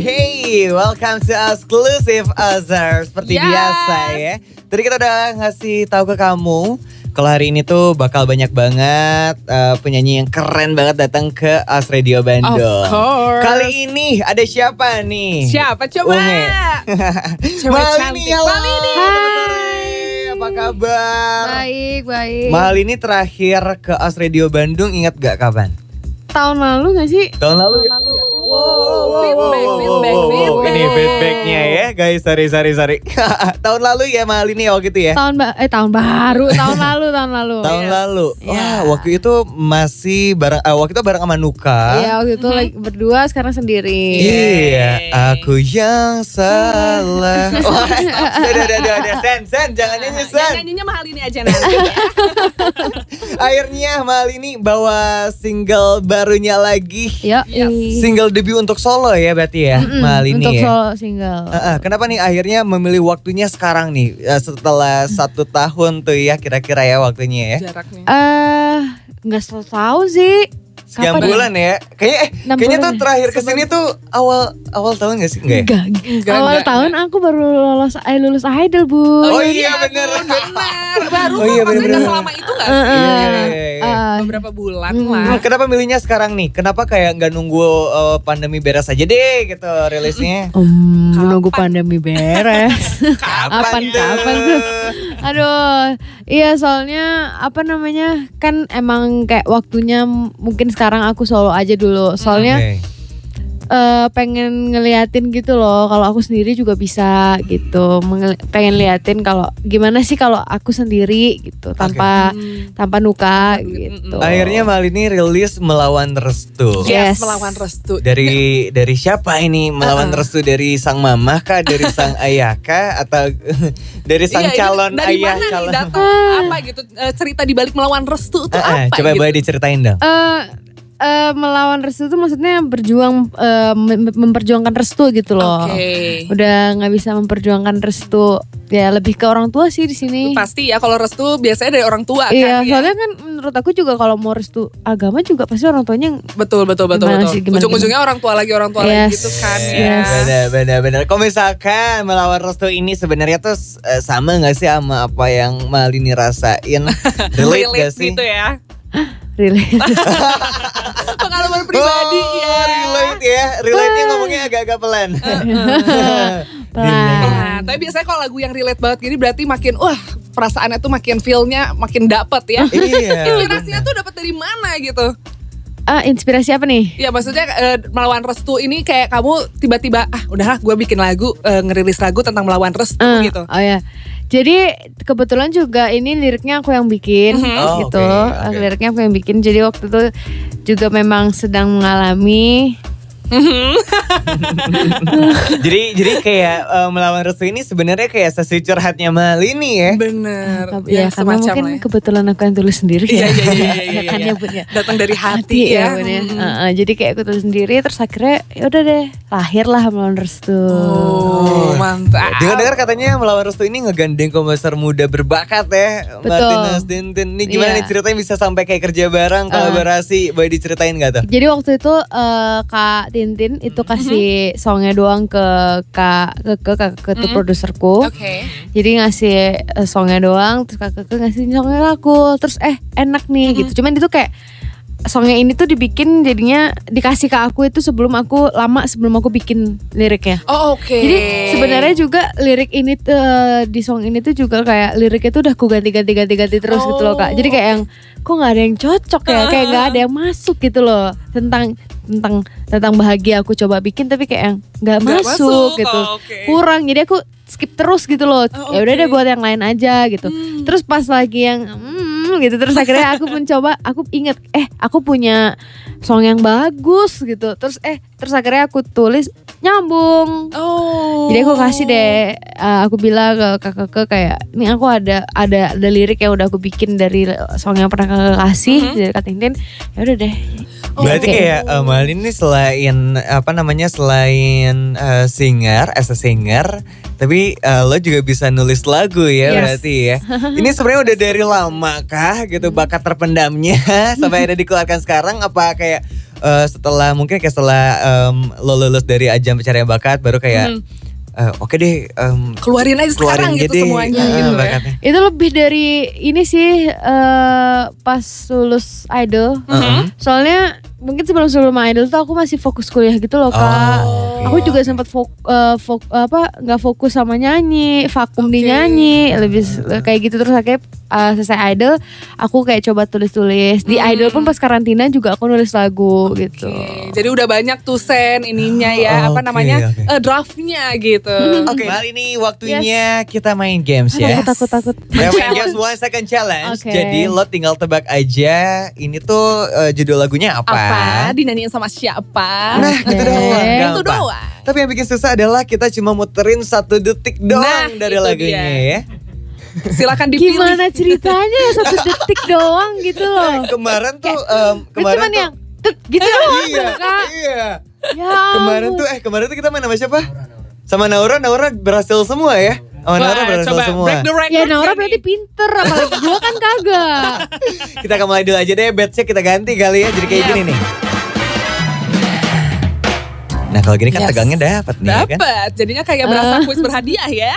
Hey, welcome to Exclusive Other Seperti Yes. biasa ya Tadi kita udah ngasih tahu ke kamu Kalau hari ini tuh bakal banyak banget eh, Penyanyi yang keren banget datang ke As Radio Bandung Of course. Kali ini ada siapa nih? Siapa coba? Unge. Cewek Malini, cantik. halo Malini. Apa kabar? Baik, baik. Mal ini terakhir ke As Radio Bandung ingat gak kapan? Tahun lalu gak sih? Tahun lalu ya? Wow, feedback, feedback, wow, wow. feedback. Ini feedbacknya ya guys, sorry sorry sorry. tahun lalu ya Mal ini waktu itu ya? Tahun ba eh tahun baru, tahun lalu, tahun lalu. Tahun lalu. Wah, Iya. waktu itu masih bareng eh, waktu itu bareng sama Nuka. Iya, waktu itu lagi berdua, sekarang sendiri. Iya, aku yang salah. Wah, udah, udah, udah, udah, Sen, Sen, jangan nyanyi, Sen. Nyanyinya mahal ini aja nanti. Akhirnya Mal ini bawa single barunya lagi. Yuk, Yes. Single debut untuk solo ya berarti ya, Mal ini untuk ya. solo single. Eh, eh, kenapa nih akhirnya memilih waktunya sekarang nih Eh, setelah satu tahun tuh ya kira-kira ya waktunya ya Jaraknya. Eh, nggak selalu tahu sih. sekian Kapan ya? bulan ya kayaknya eh, Enam kayaknya tuh ya? terakhir ke sini tuh awal awal tahun gak sih enggak ya? Enggak, Enggak, awal enggak, tahun aku baru lolos eh, lulus idol bu. Oh, iya, bener. benar. Baru Oh iya, bener, nggak bener. selama itu gak sih? eh, Iya, iya, iya, iya. Eh, Beberapa bulan Hmm. lah. Nah, Kenapa milihnya sekarang nih? Kenapa kayak nggak nunggu eh, pandemi beres aja deh gitu rilisnya? um, Kapan? menunggu pandemi beres. Kapan kapan tuh? Aduh, iya soalnya apa namanya kan emang kayak waktunya mungkin sekarang aku solo aja dulu. Soalnya Oke. Eh, pengen ngeliatin gitu loh kalau aku sendiri juga bisa gitu. Menge- pengen liatin kalau gimana sih kalau aku sendiri gitu tanpa Hmm. tanpa nuka gitu. mm, Akhirnya Mal ini rilis melawan restu. Yes, Yes. melawan restu. Dari dari siapa ini melawan Uh-uh. restu dari sang mama kah, dari sang ayah kah, atau dari sang Iya, calon dari ayah mana calon? nih datang apa gitu eh, cerita di balik melawan restu itu Eh, eh, apa coba gitu? boleh diceritain dong. eh eh, melawan restu itu maksudnya berjuang eh, mem- memperjuangkan restu gitu loh. Oke. Udah nggak bisa memperjuangkan restu ya lebih ke orang tua sih di sini. Pasti ya kalau restu biasanya dari orang tua Iya, kan. ya. soalnya kan menurut aku juga kalau mau restu agama juga pasti orang tuanya yang- Betul betul betul Gimana betul. sih, gimana, Ujung-ujungnya orang tua lagi orang tua lagi Yes. gitu kan. Yes. Ya. Benar, benar, benar. Kalau misalkan melawan restu ini sebenarnya tuh eh, sama gak sih sama apa yang Malini rasain? Relate, gak sih? gitu ya. Relate. Pengalaman pribadi oh, ya. relate ya. Relate-nya ngomongnya agak-agak pelan. Pelan. Nah, tapi biasanya kalau lagu yang relate banget gini berarti makin wah perasaannya tuh makin feel-nya makin dapet ya. iya. Inspirasinya tuh dapat dari mana gitu? Ah, inspirasi apa nih? Ya maksudnya eh, melawan restu ini kayak kamu tiba-tiba ah udahlah gue bikin lagu eh, ngerilis lagu tentang melawan restu Eh, gitu. Oh ya. Jadi kebetulan juga ini liriknya aku yang bikin Mhm. Oh, gitu. oke, oke. Liriknya aku yang bikin. Jadi waktu itu juga memang sedang mengalami jadi jadi kayak eh, melawan restu ini sebenarnya kayak sesi curhatnya Malini ya. Bener. ya, karena mungkin lah ya. kebetulan aku yang tulis sendiri Iya, ya. iya, iya, iya, iya, kan iya. ya ya. Datang dari hati, Hati ya. ya, ya. Hmm. Heeh, jadi kayak aku tulis sendiri terus akhirnya ya udah deh lahirlah melawan restu. Oh, mantap. Dengar-dengar katanya melawan restu ini ngegandeng komposer muda berbakat ya. Betul. Martinez Tintin. Ini gimana Iya. nih ceritanya bisa sampai kayak kerja bareng, kolaborasi. Boleh diceritain gak tuh? Jadi waktu itu eh, Kak Tintin itu kasih songnya doang ke Kak ke ke, ke, ke tuh Mhm. produserku. Oke. Jadi ngasih eh, songnya doang, terus kakak kakak ngasih songnya ke aku, terus eh enak nih gitu. Cuman itu kayak songnya ini tuh dibikin jadinya dikasih ke aku itu sebelum aku lama sebelum aku bikin liriknya. Oh, oke. Jadi sebenarnya juga lirik ini tuh eh, di song ini tuh juga kayak liriknya tuh udah aku ganti-ganti ganti-ganti terus gitu loh kak. Jadi kayak yang kok nggak ada yang cocok ya, kayak nggak ada yang masuk gitu loh tentang tentang tentang bahagia aku coba bikin tapi kayak yang nggak masuk, masuk, gitu, oh, oke. kurang. Jadi aku skip terus gitu loh. Oh, Ya udah deh buat yang lain aja gitu. Hmm. Terus pas lagi yang hmm, gitu terus akhirnya aku mencoba aku inget eh aku punya song yang bagus gitu. Terus eh terus akhirnya aku tulis nyambung. Oh. Jadi aku kasih deh, uh, aku bilang ke kakak kayak, ini aku ada ada ada lirik yang udah aku bikin dari song yang pernah kakak kasih Mhm. dari Kak Tintin. Ya udah deh. Berarti Oke. kayak uh, Malin ini selain apa namanya selain uh, singer, as a singer, tapi uh, lo juga bisa nulis lagu ya Yes. berarti ya. Ini sebenarnya udah dari lama kah gitu bakat terpendamnya sampai ada dikeluarkan sekarang apa kayak eh, setelah mungkin kayak setelah em, lo lulus dari ajang pencarian bakat baru kayak Hmm. eh, oke deh em, Keluarin aja sekarang keluarin gitu deh, semuanya eh, gitu ya. Itu lebih dari ini sih eh, pas lulus idol. Heeh. Soalnya mungkin sebelum sebelum idol tuh aku masih fokus kuliah gitu loh kak. Oh, Aku oke. juga sempat fok, eh, fok- apa nggak fokus sama nyanyi, vakum di Oke. nyanyi, lebih s- kayak gitu terus akhirnya eh, selesai idol, aku kayak coba tulis-tulis. Di Hmm. idol pun pas karantina juga aku nulis lagu gitu. Oke, Jadi udah banyak tuh sen ininya ya apa Oke, namanya oke. eh, draftnya gitu. Oke, kali ini waktunya kita main games ya. aku takut takut. Ya, main Challenge. games one second challenge. Oke. Jadi lo tinggal tebak aja ini tuh eh, judul lagunya apa. Apa dinyanyiin sama siapa? Nah, Oke. itu doang. itu doang. Tapi yang bikin susah adalah kita cuma muterin satu detik doang Nah, dari lagunya dia. ya. Silakan dipilih. Gimana ceritanya satu detik doang gitu loh. Kemarin tuh Kan kemarin cuman tuh yang gitu doang iya, kak. iya. Ya Kemarin tuh eh kemarin tuh kita main sama siapa? Sama Naura, Naura berhasil semua ya. Sama Naura Wah, berhasil coba semua. break the record. Ya Naura berarti pinter apalagi gue kan kagak. Kita akan mulai dulu aja deh, batch kita ganti kali ya. Jadi kayak Yes. gini nih. Nah kalau gini kan Yes. tegangnya dapat nih ya kan. Dapat. Jadinya kayak berasa Ah. kuis berhadiah ya.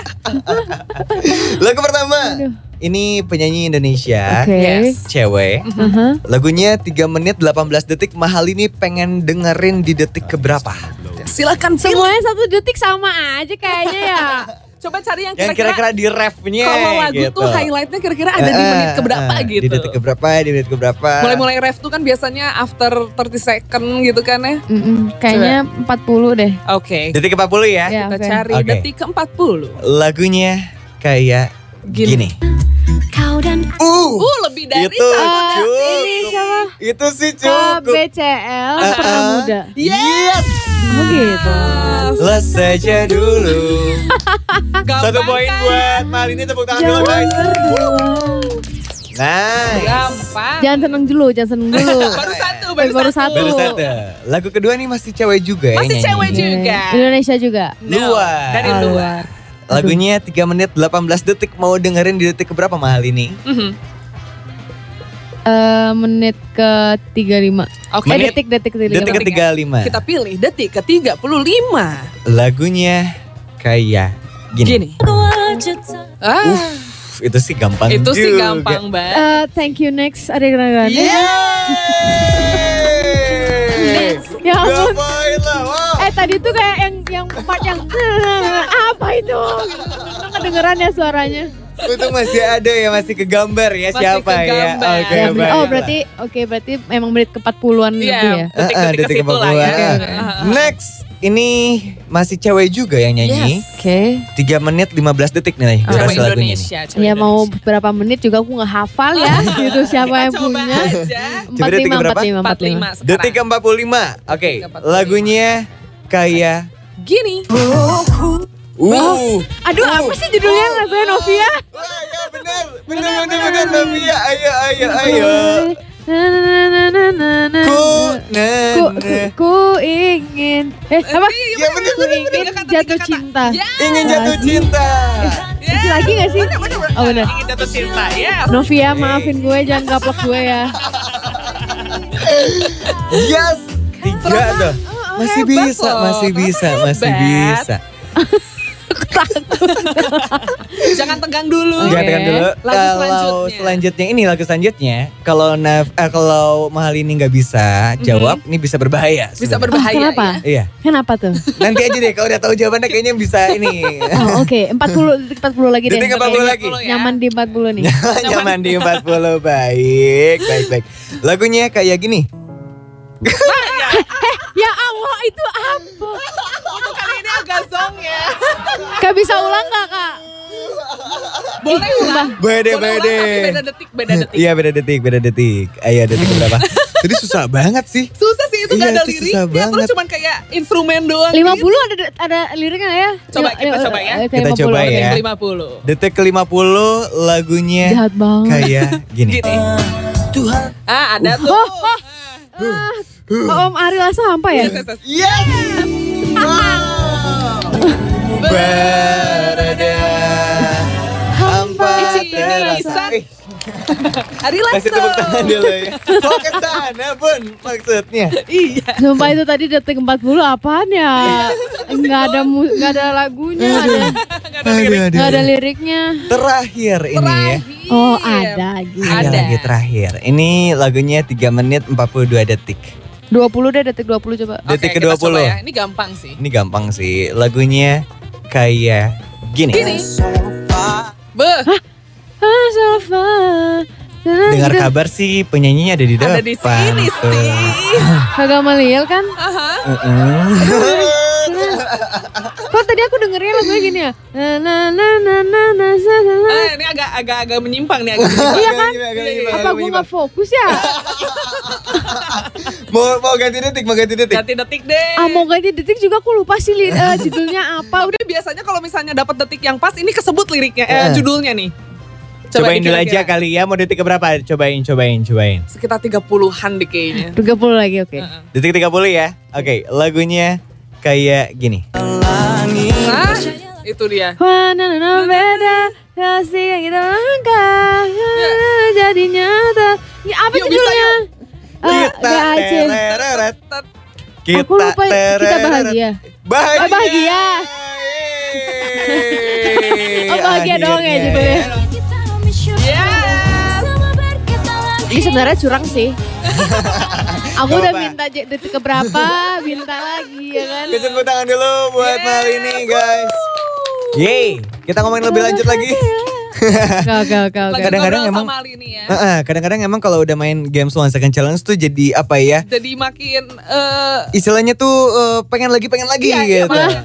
Lagu pertama. Aduh. Ini penyanyi Indonesia, Oke. Yes. cewek. Aha. Lagunya 3 menit 18 detik. Mahal ini pengen dengerin di detik keberapa? Silakan pilih. Semuanya satu detik sama aja kayaknya ya. Coba cari yang Yang kira-kira kira-kira di refnya kalau lagu gitu. tuh highlightnya kira-kira ada di Eh, menit keberapa eh, gitu. Di detik keberapa, di menit keberapa. Mulai-mulai ref tuh kan biasanya after 30 second gitu kan ya. Mm-mm, kayaknya 40 deh. Oke. Detik ke 40 ya. Ya, Kita oke. cari Oke. detik ke 40. Lagunya kayak Gini. gini. Kau dan Uh, Uh, lebih dari itu satu siapa? itu sih cukup. KBCL Ah, pernah ah. muda. Yes. Oh gitu. Les saja dulu. Gampang Satu poin kan? buat Malini tepuk tangan dulu guys. Nice. Gampang. Jangan seneng dulu, jangan seneng dulu. Baru satu, Baru baru, satu. Baru satu. Lagu kedua nih masih cewek juga ya Masih nyanyi. cewek juga. Indonesia juga. No, Luar. Dari luar. Lagunya 3 menit 18 detik mau dengerin di detik keberapa mahal ini? Mhm. Eh, menit ke 35. Oke. Eh Menit- detik detik detik. Detik ke 35. Kita pilih detik ke 35. Lagunya kayak gini. Gini. Ah, Uff, itu sih gampang itu sih juga. gampang banget. Eh, thank you next Ariana Grande. Yeay. Ya ampun. Eh tadi tuh kayak yang yang part yang apa itu? Itu kedengeran ya suaranya. Untung masih ada ya, masih kegambar ya Masih siapa ya. kegambar. Oke, Ya, ber- baiklah. oh berarti oke berarti emang menit ke 40-an lebih ya. Iya, Eh, eh, detik-detik ke situ lah ya. keempat Oke, puluhan. oke. Next, ini masih cewek juga yang nyanyi. Yes. Oke. 3 menit 15 detik nih Cewek durasi lagunya. nih. Indonesia. cewek Ya mau berapa menit juga aku nggak hafal ya. gitu siapa yang punya. Coba detik ke berapa? 45 45 45. 45 sekarang. Detik ke 45. Oke, Detik ke 45. lagunya kayak Gini. Uh. Aduh apa sih judulnya lagunya Novia? Wah, ya benar. Benar benar benar Novia. Ayo ayo ayo. Ku ku, ku ingin eh apa? Ya benar Ku ingin jatuh cinta. Ingin jatuh cinta. Itu lagi gak sih? Bener, bener, bener. Oh, bener. Ingin jatuh cinta. Ya. Novia maafin gue jangan gaplok gue ya. Yes. Tiga tuh. Masih hebat bisa, masih bisa, masih bisa. Jangan tegang dulu. Enggak tekan dulu. Lagu Kalau selanjutnya. selanjutnya ini lagu selanjutnya, kalau Nav, eh, kalau Mahal ini nggak bisa jawab, ini bisa berbahaya. Mhm. Bisa berbahaya. Kenapa? ya. Iya. Kenapa tuh? Nanti aja deh kalau udah tahu jawabannya kayaknya bisa ini. Oh, Oke, 40 detik 40 lagi deh. Detik ke 40 lagi. ya. Nyaman di 40 nih. Nyaman di 40 baik, baik, baik. Lagunya kayak gini. Ya Allah, itu apa? Untuk kali ini agak zong ya. Gak bisa ulang gak kak? Boleh ulang. Bede, Boleh ulang, bede. tapi beda detik, beda detik. Iya beda detik, beda detik. Ayo detik berapa? Jadi susah banget sih. Susah sih itu Iya, gak ada itu susah liriknya. Terus banget. cuman kayak instrumen doang. 50 gitu. ada ada liriknya nggak ya? Coba, kita eh, coba ya. eh, Kita 50, coba ya. Detik 50. Detik ke 50 lagunya Jahat banget. kayak gini. Gini. Ah ada tuh. Oh, oh. Ah, Om Ari Lasso hampa ya? Yes, yes, yes. Yes. Berada hampa terasa. Ih, Ari Kasih Lasso. tepuk tangan dulu ya. Kok ke sana bun maksudnya? Iya. Sumpah itu tadi detik 40 apaan ya? Enggak ada nggak ada lagunya, ada aduh. enggak ada liriknya. Terakhir ini ya. Oh, ada gitu. Ada, Ada. lagi terakhir. Ini lagunya 3 menit 42 detik. 20 deh detik 20 coba. Okay, Detik ke-20. Ya. Ini gampang sih. Ini gampang sih. Lagunya kayak gini. Gini. Be. Dengar kabar sih penyanyinya ada di depan. Ada di sini sih. Kagak melihat kan? Aha. Uh -huh. Kok tadi aku dengernya lagunya gini ya? Na na na na na na na na. Ah, ini agak agak agak menyimpang nih agak. Iya kan? Iya, iya, iya. Apa gue nggak fokus ya? Mau mau ganti detik, mau ganti detik. Ganti detik deh. Ah mau ganti detik juga aku lupa sih li- eh, judulnya apa. Udah biasanya kalau misalnya dapat detik yang pas ini kesebut liriknya eh, Eh. judulnya nih. Coba Cobain dulu aja kali ya, mau detik ke berapa? Cobain, cobain, cobain. Sekitar 30-an deh kayaknya. 30 lagi oke. Heeh. Detik 30 ya. Oke, lagunya kayak gini. Nah, itu dia. Wah, na na na beda kasih yang kita langkah jadi nyata. Ini apa Yuk, judulnya? Gak aja. tereret. Kita Aku lupa kita bahagia. Bahagia. Oh, bahagia. Oh, bahagia doang ya judulnya. Yes. Ini sebenarnya curang sih. Aku udah minta detik keberapa, minta lagi ya kan. Tepuk tangan dulu buat mal ini guys. Yeay, kita ngomongin lebih lanjut lagi. Oke oke Kadang-kadang emang- ya. Heeh, Kadang-kadang emang kalau udah main games one second challenge tuh jadi apa ya? Jadi makin eh Istilahnya tuh eh, pengen lagi pengen lagi iya, iya, gitu. makanya.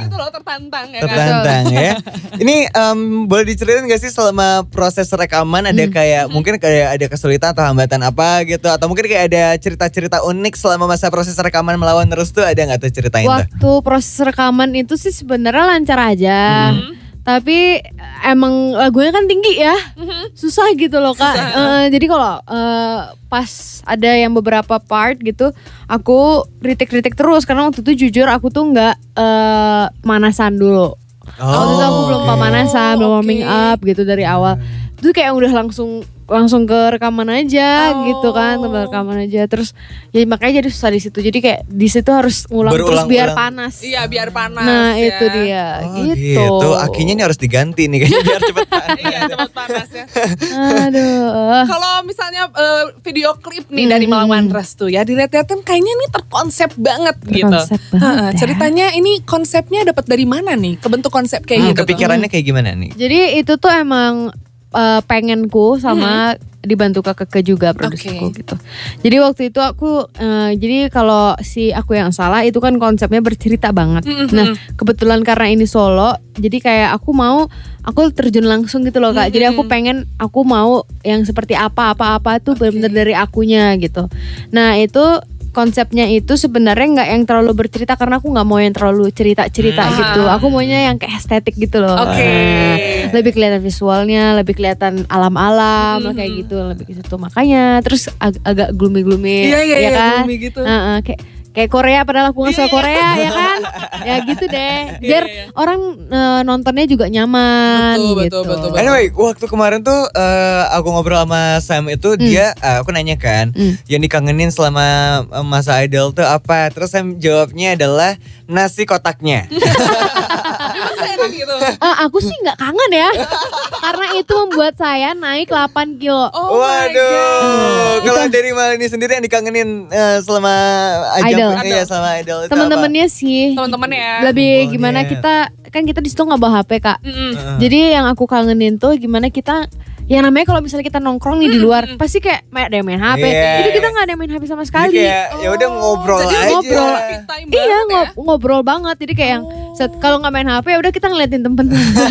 gitu loh tertantang ya kan. Tertantang ya. Ini em, boleh diceritain gak sih selama proses rekaman ada Hmm. kayak mungkin kayak ada kesulitan atau hambatan apa gitu atau mungkin kayak ada cerita-cerita unik selama masa proses rekaman melawan terus tuh ada nggak tuh ceritain tuh? Waktu proses rekaman itu sih sebenarnya lancar aja. Hmm. Tapi emang lagunya kan tinggi ya. Mhm. Susah gitu loh Kak. Susah. Eh, jadi kalau eh, pas ada yang beberapa part gitu, aku kritik-kritik terus karena waktu itu jujur aku tuh nggak eh, manasan dulu. waktu itu aku belum oke. pemanasan, belum Oh, warming oke. up gitu dari awal. Itu kayak udah langsung langsung ke rekaman aja Oh. gitu kan, ke rekaman aja. Terus ya makanya jadi susah di situ. Jadi kayak di situ harus ngulang terus biar Berulang-ulang. panas. Iya biar panas Nah, ya. itu dia Oh, gitu. Akinya ini harus diganti nih kayaknya biar cepet panas. Iya cepat panas ya. Aduh. Kalau misalnya eh, video klip nih dari Hmm. Melawan Restu ya dilihat-lihatin kayaknya nih terkonsep banget gitu. Terkonsep banget Heeh, ya. ceritanya ini konsepnya dapat dari mana nih? Kebentuk konsep kayak Hmm, gitu. tuh. kepikirannya kayak gimana nih? Jadi itu tuh emang eh, pengenku sama dibantu Kak Keke juga produserku Oke. gitu. Jadi waktu itu aku eh, jadi kalau si aku yang salah itu kan konsepnya bercerita banget. Mm-mm. Nah, kebetulan karena ini solo, jadi kayak aku mau aku terjun langsung gitu loh Kak. Jadi aku Mm-mm. pengen aku mau yang seperti apa apa-apa tuh Oke. benar-benar dari akunya gitu. Nah, itu konsepnya itu sebenarnya nggak yang terlalu bercerita karena aku nggak mau yang terlalu cerita-cerita Hmm. gitu. Aku maunya yang kayak estetik gitu loh. Oke. Nah, lebih kelihatan visualnya, lebih kelihatan alam-alam lah kayak gitu, lebih ke situ. Makanya terus ag- agak gloomy-gloomy Iya iya ya iya kan? gloomy gitu. Heeh, kayak kayak Korea padahal aku suka Iya, iya. Korea ya kan? ya gitu deh. Biar Iya, iya. orang eh, nontonnya juga nyaman Betul, betul, gitu. betul, betul. Anyway, waktu kemarin tuh eh, aku ngobrol sama Sam itu dia eh, aku nanya kan Hmm. yang dikangenin selama masa idol tuh apa? Terus Sam jawabnya adalah nasi kotaknya. Gitu. Eh, aku sih nggak kangen ya, karena itu membuat saya naik 8 kilo. Oh my Waduh, kalau dari Malini sendiri yang dikangenin eh, selama ajang Idol. iya selama idol itu Teman-temannya sih Teman-teman ya. lebih Oh, gimana iya. kita kan kita di situ nggak bawa HP kak. Mm-mm. apa? Jadi yang aku kangenin tuh gimana kita yang namanya kalau misalnya kita nongkrong nih di luar pasti kayak main- ada yang main HP. Yes. Itu kita nggak ada yang main HP sama Jadi sekali. kayak ya udah ngobrol Jadi aja. ngobrol Iya banget ya. ngob- ngobrol banget jadi kayak yang set- kalau nggak main HP udah kita ngeliatin temen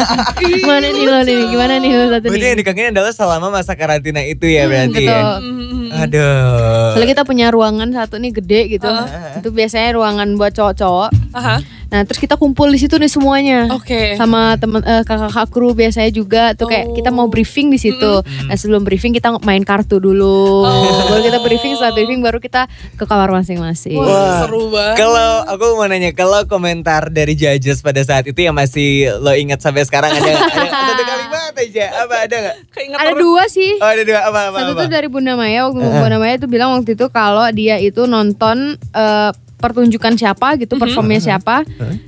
gimana nih lo nih gimana nih lo satu Berarti yang nih dikangenin adalah selama masa karantina itu ya berarti ya. betul. Mm-mm. Aduh. Soalnya kita punya ruangan satu nih gede gitu Uh. itu biasanya ruangan buat cowok-cowok Aha. Nah terus kita kumpul di situ nih semuanya. Oke. Sama temen eh, kakak-kakak kru biasanya juga tuh kayak Oh. kita mau briefing di situ. Nah sebelum briefing kita main kartu dulu. Oh. Baru kita briefing setelah briefing baru kita ke kamar masing-masing. Wah, Wah. seru banget. Kalau aku mau nanya, kalau komentar dari judges pada saat itu yang masih lo ingat sampai sekarang ada, ada satu kalimat aja, apa ada nggak? Ada terus. dua sih. Oh ada dua, apa apa Satu apa? tuh dari Bunda Maya waktu Bunda Maya itu bilang waktu itu kalau dia itu nonton eh, pertunjukan siapa gitu performnya siapa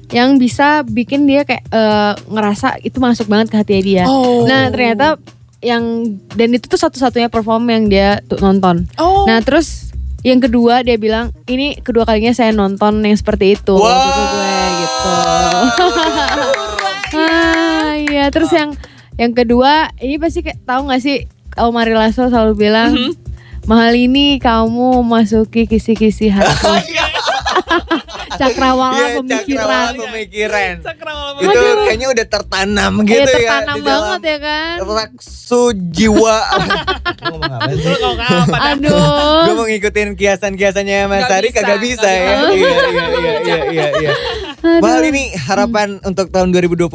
yang bisa bikin dia kayak eh, ngerasa itu masuk banget ke hati dia. Oh. Nah ternyata yang dan itu tuh satu-satunya perform yang dia tuh nonton. Oh. Nah terus yang kedua dia bilang ini kedua kalinya saya nonton yang seperti itu Wow. waktu itu gue gitu. ah iya terus yang yang kedua ini pasti kayak tahu nggak sih kalau Mari Lasso selalu bilang mahal ini kamu masuki kisi-kisi hati. Cakrawala Iya, pemikiran. cakrawala pemikiran. Cakrawala Itu Aduh. kayaknya udah tertanam Kayak gitu ya. tertanam di banget ya kan. Raksu jiwa. Ngomong apa sih? Lu kalau kapan? Aduh. Gue mau ngikutin kiasan-kiasannya Mas Nggak Ari bisa, kagak bisa ya. bisa. Iya iya iya iya iya Mahal ini harapan untuk tahun 2021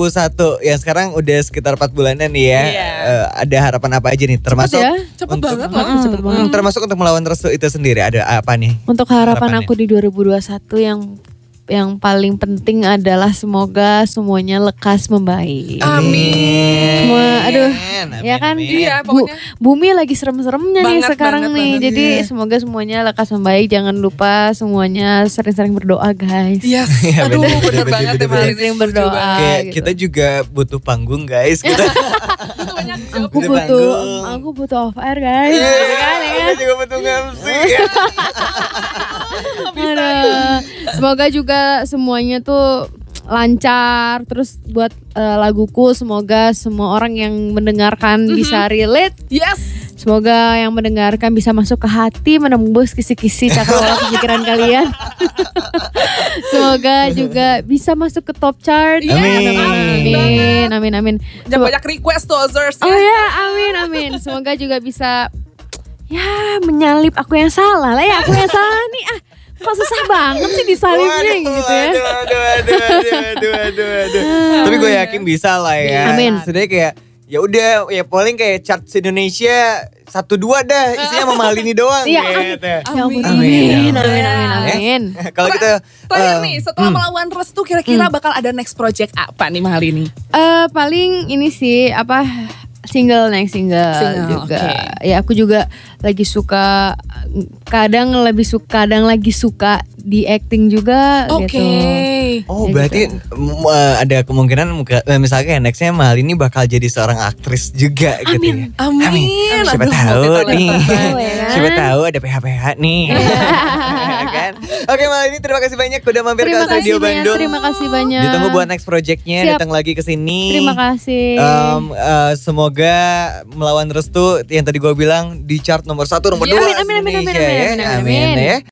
yang sekarang udah sekitar 4 bulanan nih ya. Iya. Eh, ada harapan apa aja nih termasuk ya. Cepet untuk- banget loh. Mm, cepet banget. Hmm, termasuk untuk melawan restu itu sendiri ada apa nih? Untuk harapan Harapannya. aku di 2021 yang yang paling penting adalah semoga semuanya lekas membaik. Amin. Semua, aduh, Amin, ya kan? amin. Iya, Bu, pokoknya. bumi lagi serem-seremnya nih sekarang banget, nih. banget. Jadi Iya. semoga semuanya lekas membaik. Jangan lupa semuanya sering-sering berdoa, guys. Yes, Iya, aduh bener, bener, bener, banget bener, ya bener. Sering berdoa. Kayak gitu. kita juga butuh panggung guys. Kita Butuh banyak job. Aku butuh, panggung. aku butuh off air, guys. Iya, kan, ya kita juga butuh MC. Aduh. Semoga juga semuanya tuh lancar. Terus buat eh, laguku semoga semua orang yang mendengarkan bisa relate. Yes. semoga yang mendengarkan bisa masuk ke hati menembus kisi-kisi cakrawala pemikiran kalian. Semoga juga bisa masuk ke top chart. Yes, Amin. amin amin amin. Jangan banyak request tuh Ozers oh ya amin amin. Semoga juga bisa ya menyalip aku yang salah lah ya aku yang salah nih. Ah kok susah banget sih Waduh, gitu ya Aduh, aduh, aduh, aduh, aduh, aduh, aduh. Tapi gue yakin bisa lah ya. Amin. Sebenarnya kayak ya udah ya paling kayak chart Indonesia satu dua dah isinya sama Malini doang Iya, gitu. Ya ampun, Amin. amin, amin, amin, amin. Kalau gitu Terakhir eh, nih, setelah melawan restu kira-kira bakal ada next project apa nih mahal ini? Eh paling ini sih apa single next single, Single, juga. oke. Ya aku juga lagi suka kadang lebih suka kadang lagi suka di acting juga Oke. gitu. Oh Ya berarti mm, eh, ada kemungkinan muka- eh, misalnya nextnya Malini bakal jadi seorang aktris juga gitu ya. Amin. Siapa Aduh, tahu multi-talenta nih. ya kan? Siapa tahu ada PH-PH nih. Ya kan? Oke Malini terima kasih banyak udah mampir Terima ke Studio banyak, Bandung. terima kasih banyak. Ditunggu buat next projectnya datang lagi ke sini. Terima kasih. Em, eh, semoga melawan restu yang tadi gue bilang di chart nomor satu nomor Ya, dua amin, amin, amin, amin, Indonesia amin, ya. amin, amin. ya.